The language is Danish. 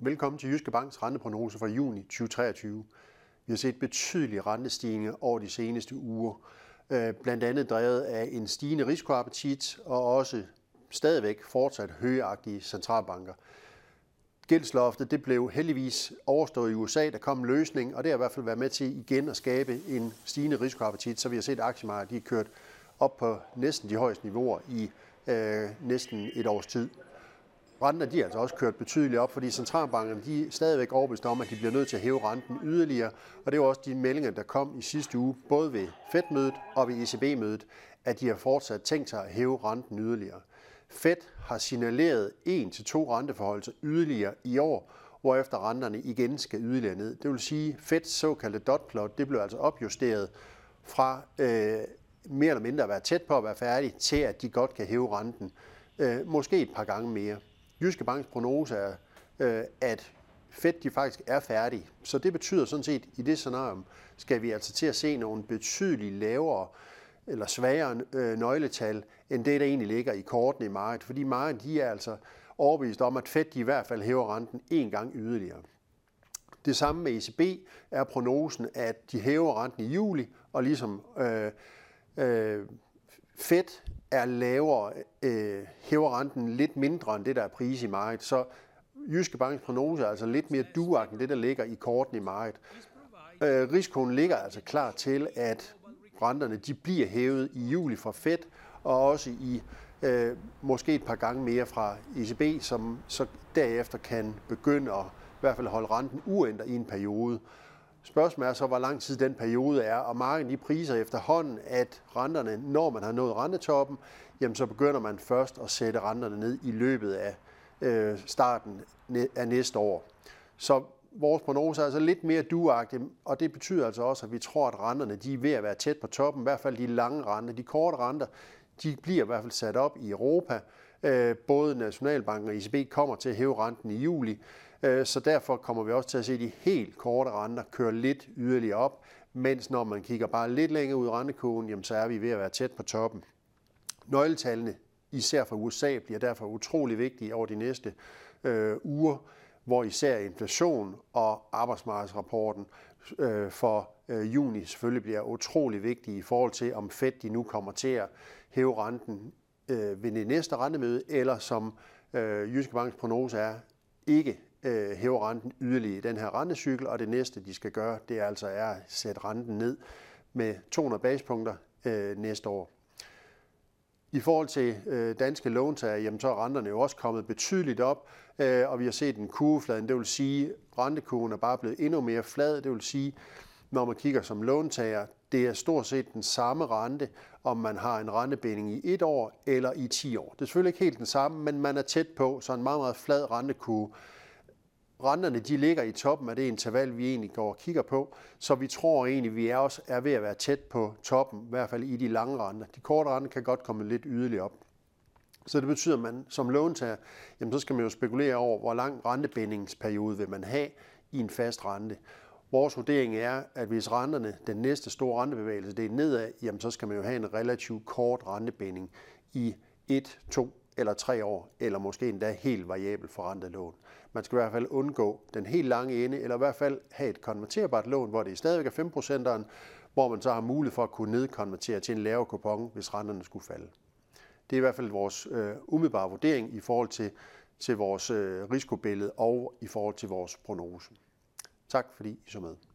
Velkommen til Jyske Banks renteprognose fra juni 2023. Vi har set betydelige rentestigninger over de seneste uger, øh, blandt andet drevet af en stigende risikoappetit og også stadigvæk fortsat højeagtige centralbanker. Gældsloftet det blev heldigvis overstået i USA, der kom en løsning, og det har i hvert fald været med til igen at skabe en stigende risikoappetit, så vi har set aktiemarkedet de er kørt op på næsten de højeste niveauer i øh, næsten et års tid. Renten de altså også kørt betydeligt op, fordi centralbankerne de er stadigvæk overbevist om, at de bliver nødt til at hæve renten yderligere. Og det var også de meldinger, der kom i sidste uge, både ved Fed-mødet og ved ECB-mødet, at de har fortsat tænkt sig at hæve renten yderligere. Fed har signaleret 1-2 renteforholdelser yderligere i år, hvorefter renterne igen skal yderligere ned. Det vil sige, at Feds såkaldte dot plot, det blev altså opjusteret fra øh, mere eller mindre at være tæt på at være færdig, til at de godt kan hæve renten. Øh, måske et par gange mere. Jyske Banks prognose er, øh, at Fed de faktisk er færdige. Så det betyder sådan set, i det scenario, skal vi altså til at se nogle betydeligt lavere eller svagere øh, nøgletal, end det, der egentlig ligger i kortene i markedet. Fordi markedet de er altså overbevist om, at Fed de i hvert fald hæver renten en gang yderligere. Det samme med ECB er prognosen, at de hæver renten i juli, og ligesom øh, øh, Fed er lavere, øh, hæver renten lidt mindre end det, der er pris i markedet. Så Jyske Banks prognose er altså lidt mere duagt end det, der ligger i korten i markedet. Øh, risikoen ligger altså klar til, at renterne de bliver hævet i juli fra Fed, og også i øh, måske et par gange mere fra ECB, som så derefter kan begynde at i hvert fald holde renten uændret i en periode. Spørgsmålet er så, hvor lang tid den periode er, og markedet lige priser efterhånden, at renterne, når man har nået rentetoppen, jamen så begynder man først at sætte renterne ned i løbet af øh, starten af næste år. Så vores prognose er altså lidt mere duagtig, og det betyder altså også, at vi tror, at renterne de er ved at være tæt på toppen, i hvert fald de lange renter. De korte renter, de bliver i hvert fald sat op i Europa. Øh, både Nationalbanken og ECB kommer til at hæve renten i juli, Øh, så derfor kommer vi også til at se de helt korte renter køre lidt yderligere op, mens når man kigger bare lidt længere ud i rentekurven, jamen, så er vi ved at være tæt på toppen. Nøgletallene, især fra USA, bliver derfor utrolig vigtige over de næste øh, uger, hvor især inflation og arbejdsmarkedsrapporten øh, for øh, juni selvfølgelig bliver utrolig vigtige i forhold til, om Fed de nu kommer til at hæve renten øh, ved det næste rentemøde, eller som øh, Jyske Banks prognose er, ikke øh, hæver renten yderligere i den her rentecykel, og det næste, de skal gøre, det er altså er at sætte renten ned med 200 basepunkter øh, næste år. I forhold til øh, danske låntager, jamen, så er renterne jo også kommet betydeligt op, øh, og vi har set en kurvefladen. Det vil sige, at rentekurven er bare blevet endnu mere flad. Det vil sige, når man kigger som låntager, det er stort set den samme rente, om man har en rentebinding i et år eller i 10 år. Det er selvfølgelig ikke helt den samme, men man er tæt på, så en meget, meget flad rentekurve renterne de ligger i toppen af det interval, vi egentlig går og kigger på, så vi tror egentlig, vi er også er ved at være tæt på toppen, i hvert fald i de lange renter. De korte renter kan godt komme lidt yderligere op. Så det betyder, at man som låntager, jamen så skal man jo spekulere over, hvor lang rentebindingsperiode vil man have i en fast rente. Vores vurdering er, at hvis renterne, den næste store rentebevægelse, det er nedad, jamen så skal man jo have en relativt kort rentebinding i 1, 2 eller 3 år, eller måske endda helt variabel forrentet lån. Man skal i hvert fald undgå den helt lange ende, eller i hvert fald have et konverterbart lån, hvor det stadigvæk er 5%'eren, hvor man så har mulighed for at kunne nedkonvertere til en lavere kupon, hvis renterne skulle falde. Det er i hvert fald vores øh, umiddelbare vurdering i forhold til, til vores øh, risikobillede og i forhold til vores prognose. Tak fordi I så med.